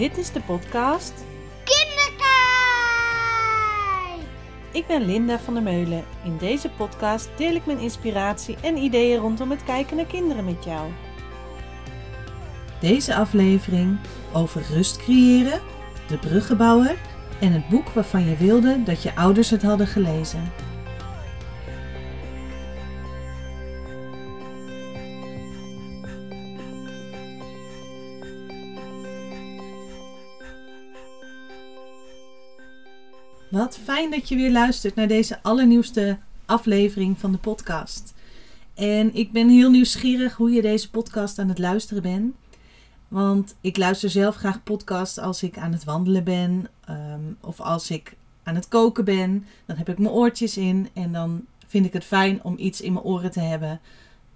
Dit is de podcast Kinderkijk! Ik ben Linda van der Meulen. In deze podcast deel ik mijn inspiratie en ideeën rondom het kijken naar kinderen met jou. Deze aflevering over rust creëren, de bruggenbouwer en het boek waarvan je wilde dat je ouders het hadden gelezen. Wat fijn dat je weer luistert naar deze allernieuwste aflevering van de podcast. En ik ben heel nieuwsgierig hoe je deze podcast aan het luisteren bent. Want ik luister zelf graag podcasts als ik aan het wandelen ben ehm, of als ik aan het koken ben. Dan heb ik mijn oortjes in en dan vind ik het fijn om iets in mijn oren te hebben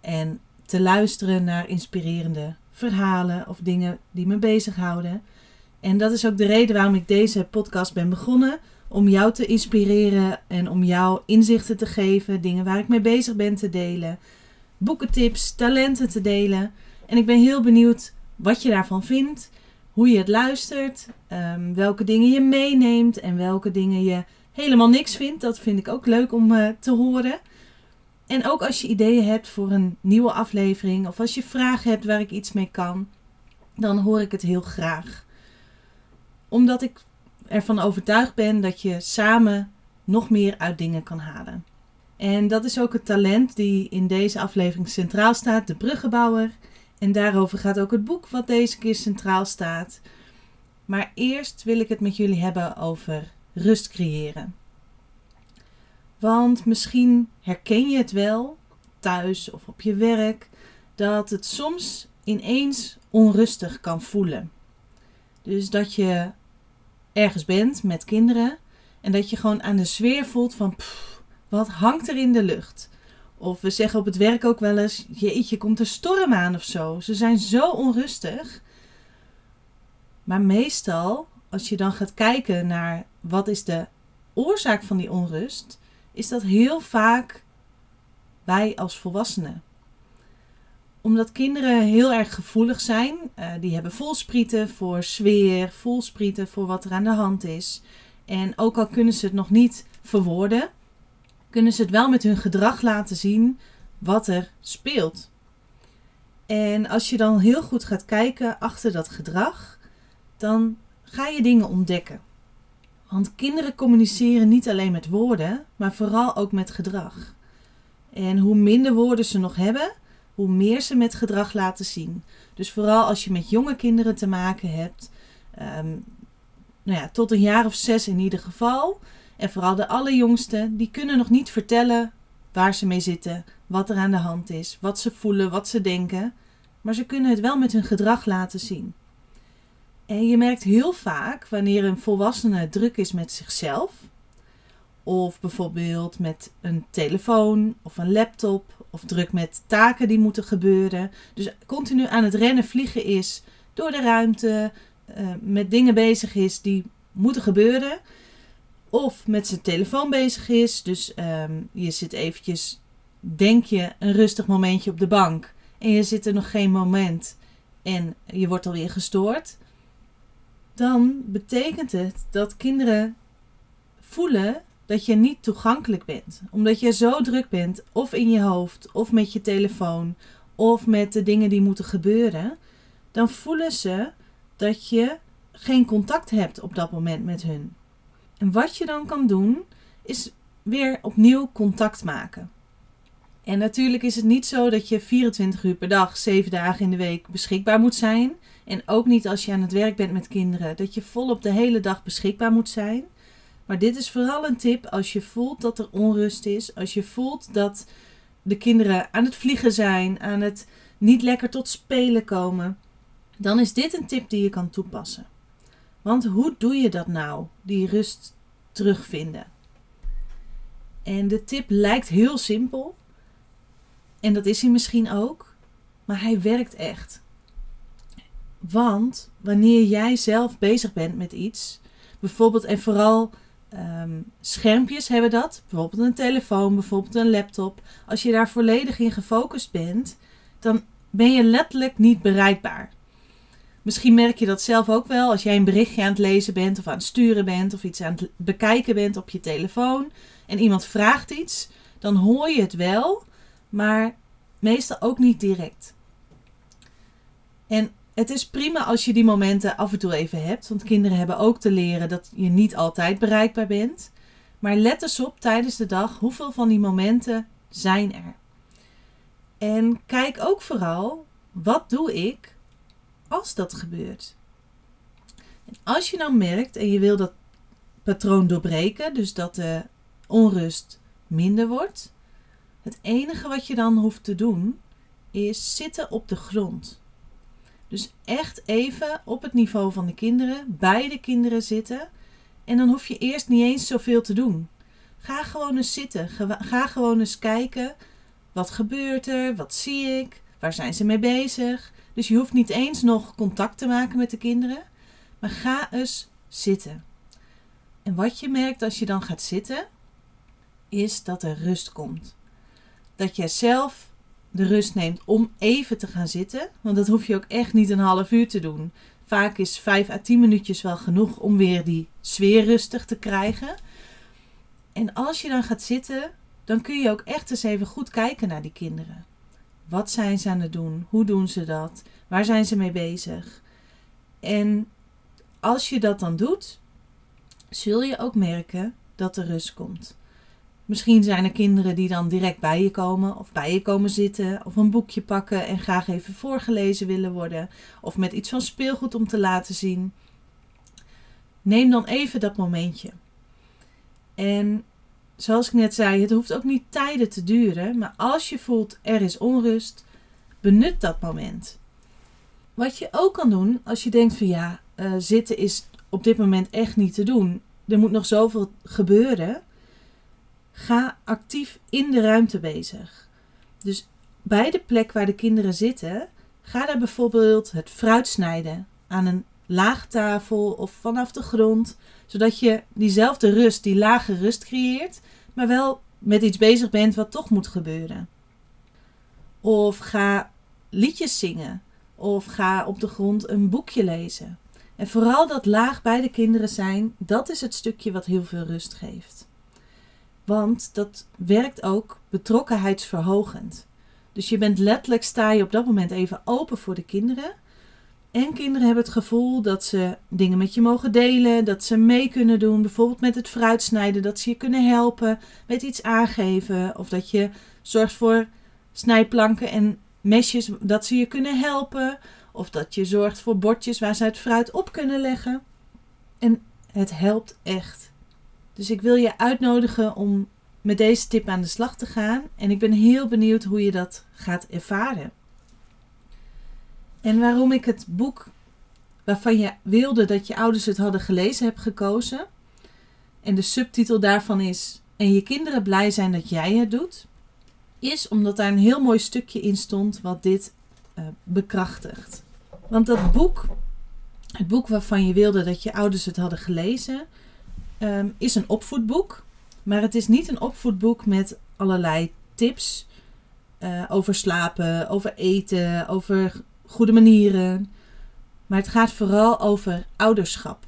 en te luisteren naar inspirerende verhalen of dingen die me bezighouden. En dat is ook de reden waarom ik deze podcast ben begonnen om jou te inspireren en om jou inzichten te geven, dingen waar ik mee bezig ben te delen, boekentips, talenten te delen. En ik ben heel benieuwd wat je daarvan vindt, hoe je het luistert, ehm, welke dingen je meeneemt en welke dingen je helemaal niks vindt. Dat vind ik ook leuk om uh, te horen. En ook als je ideeën hebt voor een nieuwe aflevering of als je vragen hebt waar ik iets mee kan, dan hoor ik het heel graag. Omdat ik ervan overtuigd ben dat je samen nog meer uit dingen kan halen. En dat is ook het talent die in deze aflevering centraal staat, de bruggenbouwer. En daarover gaat ook het boek wat deze keer centraal staat. Maar eerst wil ik het met jullie hebben over rust creëren. Want misschien herken je het wel, thuis of op je werk, dat het soms ineens onrustig kan voelen. Dus dat je ergens bent met kinderen en dat je gewoon aan de sfeer voelt van pff, wat hangt er in de lucht. Of we zeggen op het werk ook wel eens, jeetje, komt er storm aan of zo. Ze zijn zo onrustig. Maar meestal, als je dan gaat kijken naar wat is de oorzaak van die onrust, is dat heel vaak wij als volwassenen omdat kinderen heel erg gevoelig zijn. Uh, die hebben voelsprieten voor sfeer, voelsprieten voor wat er aan de hand is. En ook al kunnen ze het nog niet verwoorden, kunnen ze het wel met hun gedrag laten zien wat er speelt. En als je dan heel goed gaat kijken achter dat gedrag, dan ga je dingen ontdekken. Want kinderen communiceren niet alleen met woorden, maar vooral ook met gedrag. En hoe minder woorden ze nog hebben, hoe meer ze met gedrag laten zien. Dus vooral als je met jonge kinderen te maken hebt, um, nou ja, tot een jaar of zes in ieder geval. En vooral de allerjongste, die kunnen nog niet vertellen waar ze mee zitten, wat er aan de hand is, wat ze voelen, wat ze denken. Maar ze kunnen het wel met hun gedrag laten zien. En je merkt heel vaak wanneer een volwassene druk is met zichzelf, of bijvoorbeeld met een telefoon of een laptop. Of druk met taken die moeten gebeuren. Dus continu aan het rennen vliegen is door de ruimte. Uh, met dingen bezig is die moeten gebeuren. Of met zijn telefoon bezig is. Dus um, je zit eventjes, denk je, een rustig momentje op de bank. En je zit er nog geen moment. En je wordt alweer gestoord. Dan betekent het dat kinderen voelen dat je niet toegankelijk bent. Omdat je zo druk bent, of in je hoofd, of met je telefoon, of met de dingen die moeten gebeuren. Dan voelen ze dat je geen contact hebt op dat moment met hun. En wat je dan kan doen, is weer opnieuw contact maken. En natuurlijk is het niet zo dat je 24 uur per dag, 7 dagen in de week beschikbaar moet zijn. En ook niet als je aan het werk bent met kinderen, dat je volop de hele dag beschikbaar moet zijn. Maar dit is vooral een tip als je voelt dat er onrust is. Als je voelt dat de kinderen aan het vliegen zijn, aan het niet lekker tot spelen komen. Dan is dit een tip die je kan toepassen. Want hoe doe je dat nou, die rust terugvinden? En de tip lijkt heel simpel. En dat is hij misschien ook. Maar hij werkt echt. Want wanneer jij zelf bezig bent met iets, bijvoorbeeld en vooral um, schermpjes hebben dat. Bijvoorbeeld een telefoon, bijvoorbeeld een laptop. Als je daar volledig in gefocust bent, dan ben je letterlijk niet bereikbaar. Misschien merk je dat zelf ook wel als jij een berichtje aan het lezen bent of aan het sturen bent of iets aan het bekijken bent op je telefoon en iemand vraagt iets, dan hoor je het wel, maar meestal ook niet direct. En het is prima als je die momenten af en toe even hebt, want kinderen hebben ook te leren dat je niet altijd bereikbaar bent. Maar let eens op tijdens de dag hoeveel van die momenten zijn er. En kijk ook vooral, wat doe ik als dat gebeurt? En als je nou merkt en je wil dat patroon doorbreken, dus dat de onrust minder wordt, het enige wat je dan hoeft te doen is zitten op de grond. Dus echt even op het niveau van de kinderen, bij de kinderen zitten. En dan hoef je eerst niet eens zoveel te doen. Ga gewoon eens zitten. Ga gewoon eens kijken. Wat gebeurt er? Wat zie ik? Waar zijn ze mee bezig? Dus je hoeft niet eens nog contact te maken met de kinderen. Maar ga eens zitten. En wat je merkt als je dan gaat zitten, is dat er rust komt. Dat jij zelf de rust neemt om even te gaan zitten. Want dat hoef je ook echt niet een half uur te doen. Vaak is 5 à 10 minuutjes wel genoeg om weer die sfeer rustig te krijgen. En als je dan gaat zitten, dan kun je ook echt eens even goed kijken naar die kinderen. Wat zijn ze aan het doen? Hoe doen ze dat? Waar zijn ze mee bezig? En als je dat dan doet, zul je ook merken dat er rust komt. Misschien zijn er kinderen die dan direct bij je komen of bij je komen zitten of een boekje pakken en graag even voorgelezen willen worden of met iets van speelgoed om te laten zien. Neem dan even dat momentje. En zoals ik net zei, het hoeft ook niet tijden te duren, maar als je voelt er is onrust, benut dat moment. Wat je ook kan doen als je denkt van ja, uh, zitten is op dit moment echt niet te doen. Er moet nog zoveel gebeuren Ga actief in de ruimte bezig. Dus bij de plek waar de kinderen zitten, ga daar bijvoorbeeld het fruit snijden aan een laagtafel of vanaf de grond, zodat je diezelfde rust, die lage rust creëert, maar wel met iets bezig bent wat toch moet gebeuren. Of ga liedjes zingen, of ga op de grond een boekje lezen. En vooral dat laag bij de kinderen zijn, dat is het stukje wat heel veel rust geeft. Want dat werkt ook betrokkenheidsverhogend. Dus je bent letterlijk, sta je op dat moment even open voor de kinderen. En kinderen hebben het gevoel dat ze dingen met je mogen delen, dat ze mee kunnen doen, bijvoorbeeld met het fruitsnijden, dat ze je kunnen helpen met iets aangeven. Of dat je zorgt voor snijplanken en mesjes, dat ze je kunnen helpen. Of dat je zorgt voor bordjes waar ze het fruit op kunnen leggen. En het helpt echt. Dus ik wil je uitnodigen om met deze tip aan de slag te gaan. En ik ben heel benieuwd hoe je dat gaat ervaren. En waarom ik het boek waarvan je wilde dat je ouders het hadden gelezen heb gekozen. En de subtitel daarvan is En je kinderen blij zijn dat jij het doet. Is omdat daar een heel mooi stukje in stond wat dit uh, bekrachtigt. Want dat boek, het boek waarvan je wilde dat je ouders het hadden gelezen, Ehm, is een opvoedboek. Maar het is niet een opvoedboek met allerlei tips uh, over slapen, over eten, over goede manieren. Maar het gaat vooral over ouderschap.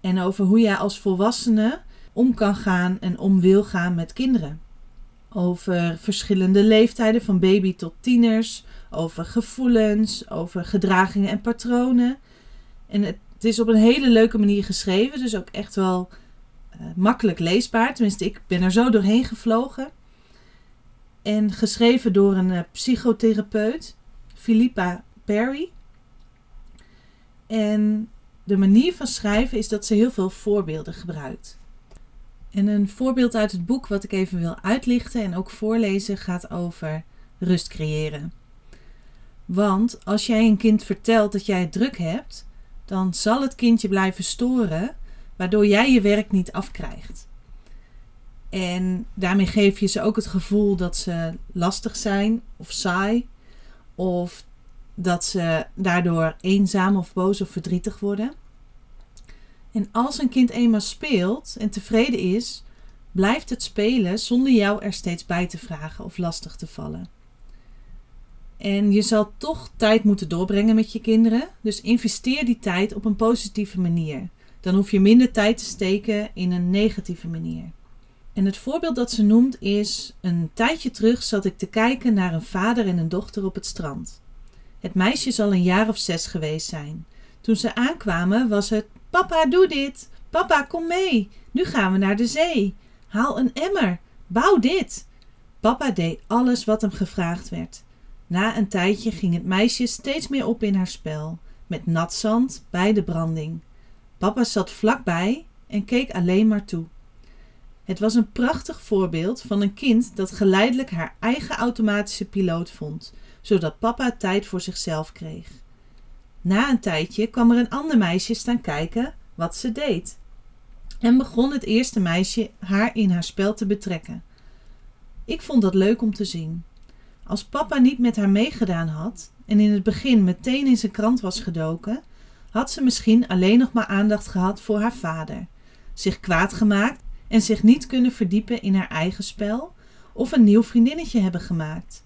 En over hoe jij als volwassene om kan gaan en om wil gaan met kinderen. Over verschillende leeftijden van baby tot tieners. Over gevoelens, over gedragingen en patronen. En het, is op een hele leuke manier geschreven. Dus ook echt wel makkelijk leesbaar. Tenminste, ik ben er zo doorheen gevlogen. En geschreven door een uh, psychotherapeut, Philippa Perry. En de manier van schrijven is dat ze heel veel voorbeelden gebruikt. En een voorbeeld uit het boek wat ik even wil uitlichten en ook voorlezen gaat over rust creëren. Want als jij een kind vertelt dat jij het druk hebt, dan zal het kindje blijven storen waardoor jij je werk niet afkrijgt. En daarmee geef je ze ook het gevoel dat ze lastig zijn of saai, of dat ze daardoor eenzaam of boos of verdrietig worden. En als een kind eenmaal speelt en tevreden is, blijft het spelen zonder jou er steeds bij te vragen of lastig te vallen. En je zal toch tijd moeten doorbrengen met je kinderen. Dus investeer die tijd op een positieve manier. Dan hoef je minder tijd te steken in een negatieve manier. En het voorbeeld dat ze noemt is: Een tijdje terug zat ik te kijken naar een vader en een dochter op het strand. Het meisje zal een jaar of zes geweest zijn. Toen ze aankwamen was het: Papa, doe dit! Papa, kom mee! Nu gaan we naar de zee! Haal een emmer! Bouw dit! Papa deed alles wat hem gevraagd werd. Na een tijdje ging het meisje steeds meer op in haar spel, met nat zand bij de branding. Papa zat vlakbij en keek alleen maar toe. Het was een prachtig voorbeeld van een kind dat geleidelijk haar eigen automatische piloot vond, zodat papa tijd voor zichzelf kreeg. Na een tijdje kwam er een ander meisje staan kijken wat ze deed. En begon het eerste meisje haar in haar spel te betrekken. Ik vond dat leuk om te zien. Als papa niet met haar meegedaan had en in het begin meteen in zijn krant was gedoken, had ze misschien alleen nog maar aandacht gehad voor haar vader, zich kwaad gemaakt en zich niet kunnen verdiepen in haar eigen spel of een nieuw vriendinnetje hebben gemaakt.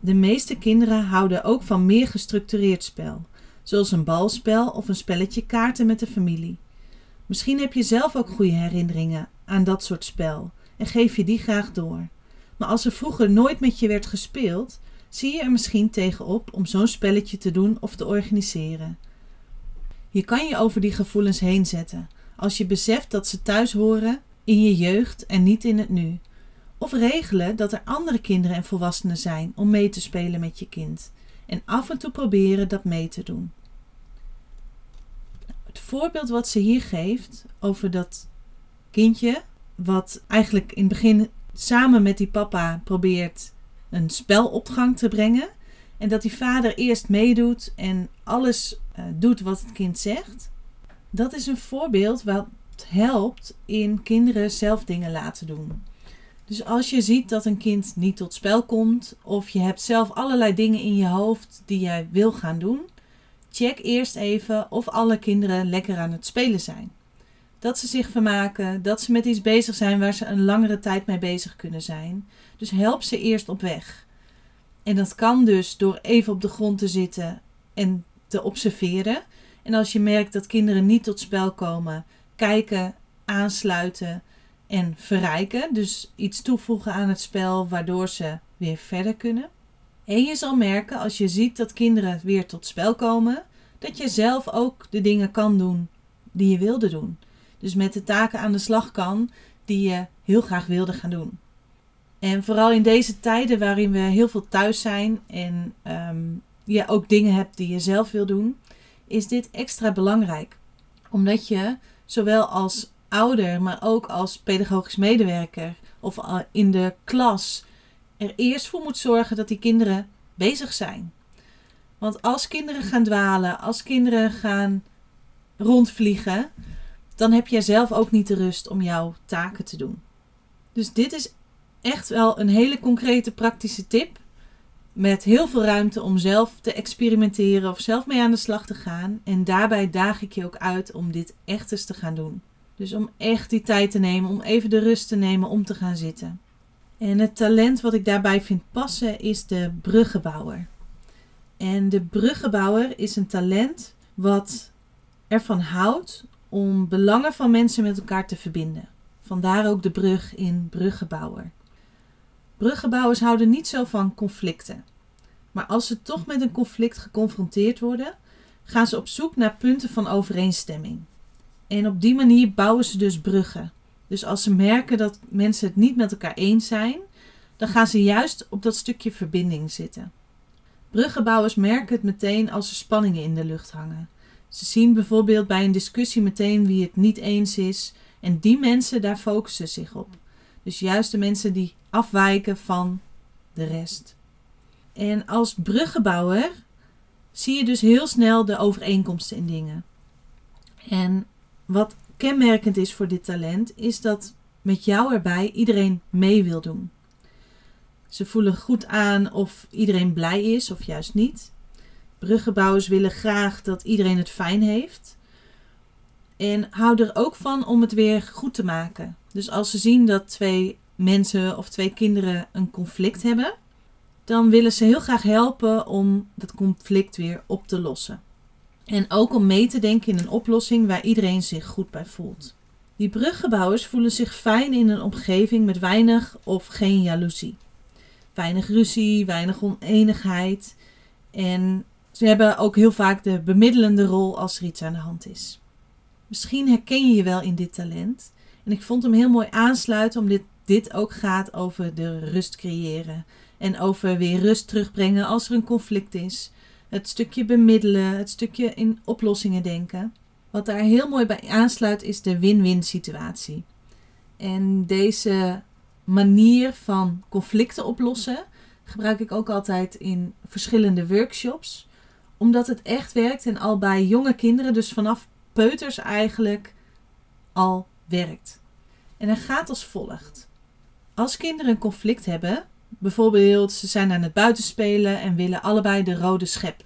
De meeste kinderen houden ook van meer gestructureerd spel, zoals een balspel of een spelletje kaarten met de familie. Misschien heb je zelf ook goede herinneringen aan dat soort spel en geef je die graag door. Maar als er vroeger nooit met je werd gespeeld, zie je er misschien tegenop om zo'n spelletje te doen of te organiseren. Je kan je over die gevoelens heen zetten als je beseft dat ze thuis horen in je jeugd en niet in het nu. Of regelen dat er andere kinderen en volwassenen zijn om mee te spelen met je kind. En af en toe proberen dat mee te doen. Het voorbeeld wat ze hier geeft over dat kindje, wat eigenlijk in het begin samen met die papa probeert een spel op gang te brengen. En dat die vader eerst meedoet en alles uh, doet wat het kind zegt. Dat is een voorbeeld wat helpt in kinderen zelf dingen laten doen. Dus als je ziet dat een kind niet tot spel komt, of je hebt zelf allerlei dingen in je hoofd die jij wil gaan doen, check eerst even of alle kinderen lekker aan het spelen zijn. Dat ze zich vermaken, dat ze met iets bezig zijn waar ze een langere tijd mee bezig kunnen zijn. Dus help ze eerst op weg. En dat kan dus door even op de grond te zitten en te observeren. En als je merkt dat kinderen niet tot spel komen, kijken, aansluiten en verrijken. Dus iets toevoegen aan het spel waardoor ze weer verder kunnen. En je zal merken als je ziet dat kinderen weer tot spel komen, dat je zelf ook de dingen kan doen die je wilde doen. Dus met de taken aan de slag kan die je heel graag wilde gaan doen. En vooral in deze tijden waarin we heel veel thuis zijn en um, je ook dingen hebt die je zelf wil doen, is dit extra belangrijk. Omdat je zowel als ouder, maar ook als pedagogisch medewerker of in de klas er eerst voor moet zorgen dat die kinderen bezig zijn. Want als kinderen gaan dwalen, als kinderen gaan rondvliegen, dan heb jij zelf ook niet de rust om jouw taken te doen. Dus dit is echt wel een hele concrete praktische tip met heel veel ruimte om zelf te experimenteren of zelf mee aan de slag te gaan. En daarbij daag ik je ook uit om dit echt eens te gaan doen. Dus om echt die tijd te nemen, om even de rust te nemen om te gaan zitten. En het talent wat ik daarbij vind passen is de bruggenbouwer. En de bruggenbouwer is een talent wat ervan houdt om belangen van mensen met elkaar te verbinden. Vandaar ook de brug in bruggenbouwer. Bruggenbouwers houden niet zo van conflicten. Maar als ze toch met een conflict geconfronteerd worden, gaan ze op zoek naar punten van overeenstemming. En op die manier bouwen ze dus bruggen. Dus als ze merken dat mensen het niet met elkaar eens zijn, dan gaan ze juist op dat stukje verbinding zitten. Bruggenbouwers merken het meteen als er spanningen in de lucht hangen. Ze zien bijvoorbeeld bij een discussie meteen wie het niet eens is en die mensen daar focussen zich op. Dus juist de mensen die afwijken van de rest. En als bruggenbouwer zie je dus heel snel de overeenkomsten in dingen. En wat kenmerkend is voor dit talent, is dat met jou erbij iedereen mee wil doen. Ze voelen goed aan of iedereen blij is of juist niet. Bruggenbouwers willen graag dat iedereen het fijn heeft. En houden er ook van om het weer goed te maken. Dus als ze zien dat twee mensen of twee kinderen een conflict hebben, dan willen ze heel graag helpen om dat conflict weer op te lossen. En ook om mee te denken in een oplossing waar iedereen zich goed bij voelt. Die bruggenbouwers voelen zich fijn in een omgeving met weinig of geen jaloezie. Weinig ruzie, weinig oneenigheid. En ze hebben ook heel vaak de bemiddelende rol als er iets aan de hand is. Misschien herken je je wel in dit talent. En ik vond hem heel mooi aansluiten omdat dit, dit ook gaat over de rust creëren. En over weer rust terugbrengen als er een conflict is. Het stukje bemiddelen, het stukje in oplossingen denken. Wat daar heel mooi bij aansluit is de win-win situatie. En deze manier van conflicten oplossen gebruik ik ook altijd in verschillende workshops. Omdat het echt werkt en al bij jonge kinderen, dus vanaf peuters eigenlijk, al werkt. En hij gaat als volgt. Als kinderen een conflict hebben, bijvoorbeeld ze zijn aan het buitenspelen en willen allebei de rode schep.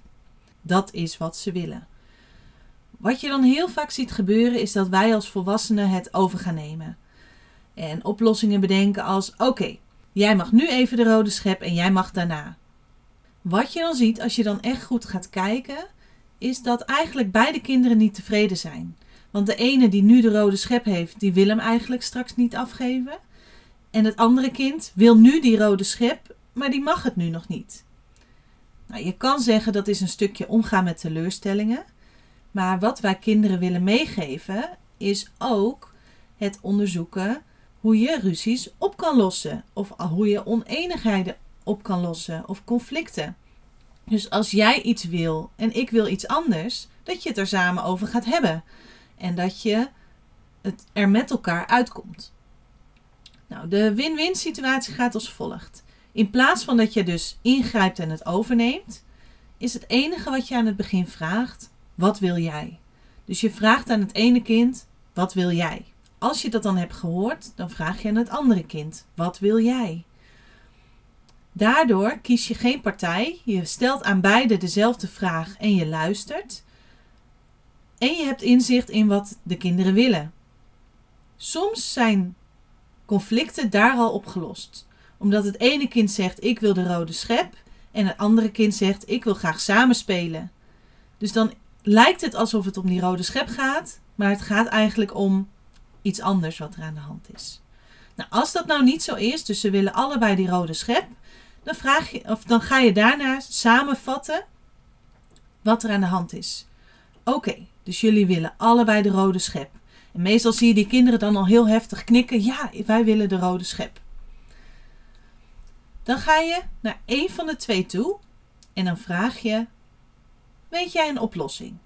Dat is wat ze willen. Wat je dan heel vaak ziet gebeuren is dat wij als volwassenen het over gaan nemen. En oplossingen bedenken als: oké, jij mag nu even de rode schep en jij mag daarna. Wat je dan ziet als je dan echt goed gaat kijken, is dat eigenlijk beide kinderen niet tevreden zijn. Want de ene die nu de rode schep heeft, die wil hem eigenlijk straks niet afgeven. En het andere kind wil nu die rode schep, maar die mag het nu nog niet. Nou, je kan zeggen dat is een stukje omgaan met teleurstellingen. Maar wat wij kinderen willen meegeven, is ook het onderzoeken hoe je ruzies op kan lossen. Of hoe je oneenigheden op kan lossen of conflicten. Dus als jij iets wil en ik wil iets anders, dat je het er samen over gaat hebben. En dat je het er met elkaar uitkomt. Nou, de win-win situatie gaat als volgt. In plaats van dat je dus ingrijpt en het overneemt, is het enige wat je aan het begin vraagt: wat wil jij? Dus je vraagt aan het ene kind: wat wil jij? Als je dat dan hebt gehoord, dan vraag je aan het andere kind: wat wil jij? Daardoor kies je geen partij, je stelt aan beide dezelfde vraag en je luistert. En je hebt inzicht in wat de kinderen willen. Soms zijn conflicten daar al opgelost, omdat het ene kind zegt: Ik wil de rode schep, en het andere kind zegt: Ik wil graag samen spelen. Dus dan lijkt het alsof het om die rode schep gaat, maar het gaat eigenlijk om iets anders wat er aan de hand is. Nou, als dat nou niet zo is, dus ze willen allebei die rode schep, dan, vraag je, of dan ga je daarna samenvatten wat er aan de hand is. Oké, dus jullie willen allebei de rode schep. En meestal zie je die kinderen dan al heel heftig knikken. Ja, wij willen de rode schep. Dan ga je naar één van de twee toe en dan vraag je: Weet jij een oplossing?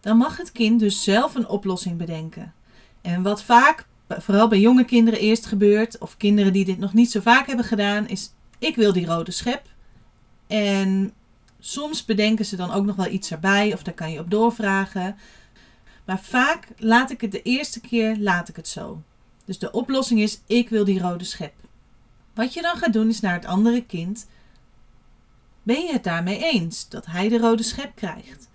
Dan mag het kind dus zelf een oplossing bedenken. En wat vaak, vooral bij jonge kinderen eerst gebeurt, of kinderen die dit nog niet zo vaak hebben gedaan, is: Ik wil die rode schep. En soms bedenken ze dan ook nog wel iets erbij, of daar kan je op doorvragen. Maar vaak laat ik het de eerste keer laat ik het zo. Dus de oplossing is: Ik wil die rode schep. Wat je dan gaat doen is naar het andere kind. Ben je het daarmee eens dat hij de rode schep krijgt?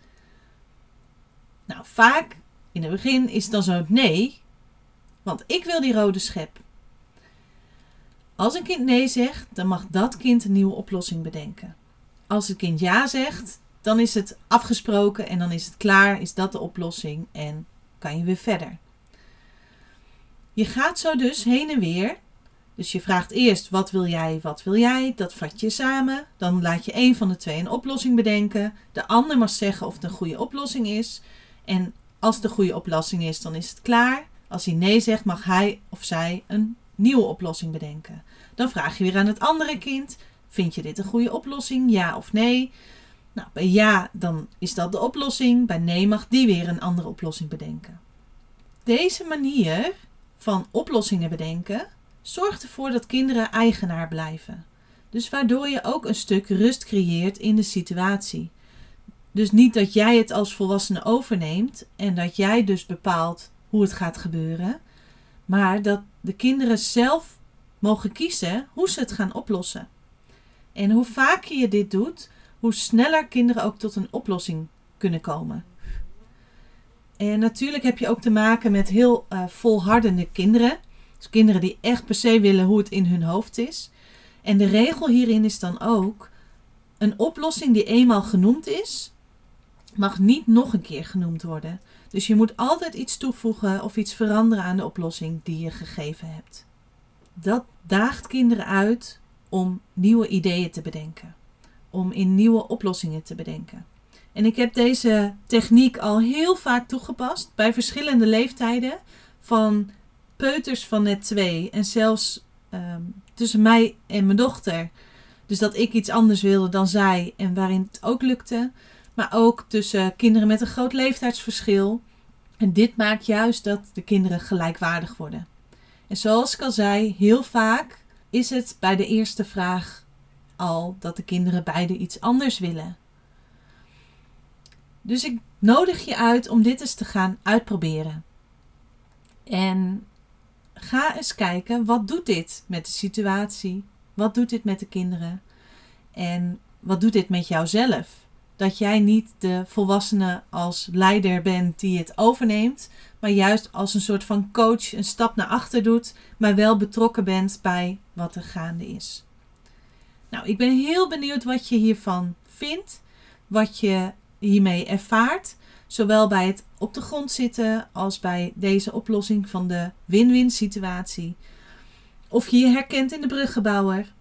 Nou, vaak in het begin is het dan zo nee, want ik wil die rode schep. Als een kind nee zegt, dan mag dat kind een nieuwe oplossing bedenken. Als het kind ja zegt, dan is het afgesproken en dan is het klaar, is dat de oplossing en kan je weer verder. Je gaat zo dus heen en weer dus je vraagt eerst wat wil jij, wat wil jij, dat vat je samen. Dan laat je een van de twee een oplossing bedenken. De ander mag zeggen of het een goede oplossing is. En als het een goede oplossing is, dan is het klaar. Als hij nee zegt, mag hij of zij een nieuwe oplossing bedenken. Dan vraag je weer aan het andere kind: Vind je dit een goede oplossing? Ja of nee? Nou, bij ja, dan is dat de oplossing. Bij nee mag die weer een andere oplossing bedenken. Deze manier van oplossingen bedenken Zorg ervoor dat kinderen eigenaar blijven. Dus waardoor je ook een stuk rust creëert in de situatie. Dus niet dat jij het als volwassene overneemt en dat jij dus bepaalt hoe het gaat gebeuren, maar dat de kinderen zelf mogen kiezen hoe ze het gaan oplossen. En hoe vaker je dit doet, hoe sneller kinderen ook tot een oplossing kunnen komen. En natuurlijk heb je ook te maken met heel uh, volhardende kinderen dus kinderen die echt per se willen hoe het in hun hoofd is. En de regel hierin is dan ook: een oplossing die eenmaal genoemd is, mag niet nog een keer genoemd worden. Dus je moet altijd iets toevoegen of iets veranderen aan de oplossing die je gegeven hebt. Dat daagt kinderen uit om nieuwe ideeën te bedenken, om in nieuwe oplossingen te bedenken. En ik heb deze techniek al heel vaak toegepast bij verschillende leeftijden, van peuters van net twee en zelfs ehm, tussen mij en mijn dochter. Dus dat ik iets anders wilde dan zij en waarin het ook lukte. Maar ook tussen kinderen met een groot leeftijdsverschil. En dit maakt juist dat de kinderen gelijkwaardig worden. En zoals ik al zei, heel vaak is het bij de eerste vraag al dat de kinderen beide iets anders willen. Dus ik nodig je uit om dit eens te gaan uitproberen. En ga eens kijken, wat doet dit met de situatie? Wat doet dit met de kinderen? En wat doet dit met jouzelf? Dat jij niet de volwassene als leider bent die het overneemt, maar juist als een soort van coach een stap naar achter doet, maar wel betrokken bent bij wat er gaande is. Nou, ik ben heel benieuwd wat je hiervan vindt, wat je hiermee ervaart, zowel bij het op de grond zitten als bij deze oplossing van de win-win situatie. Of je je herkent in de bruggenbouwer.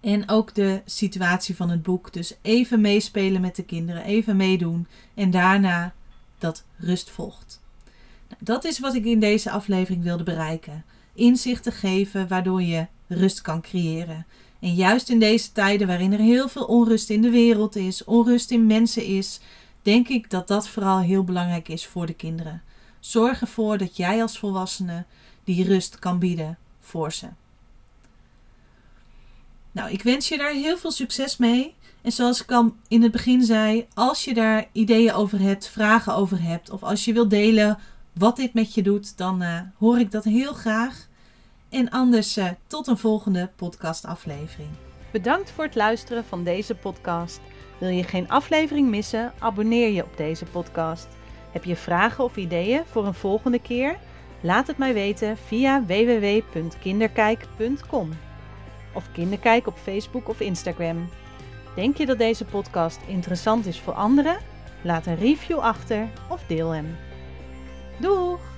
En ook de situatie van het boek. Dus even meespelen met de kinderen, even meedoen en daarna dat rust volgt. Nou, dat is wat ik in deze aflevering wilde bereiken. Inzichten geven waardoor je rust kan creëren. En juist in deze tijden waarin er heel veel onrust in de wereld is, onrust in mensen is, denk ik dat dat vooral heel belangrijk is voor de kinderen. Zorg ervoor dat jij als volwassene die rust kan bieden voor ze. Nou, ik wens je daar heel veel succes mee. En zoals ik al in het begin zei, als je daar ideeën over hebt, vragen over hebt, of als je wilt delen wat dit met je doet, dan uh, hoor ik dat heel graag. En anders uh, tot een volgende podcastaflevering. Bedankt voor het luisteren van deze podcast. Wil je geen aflevering missen? Abonneer je op deze podcast. Heb je vragen of ideeën voor een volgende keer? Laat het mij weten via www.kinderkijk.com of Kinderkijk op Facebook of Instagram. Denk je dat deze podcast interessant is voor anderen? Laat een review achter of deel hem. Doeg!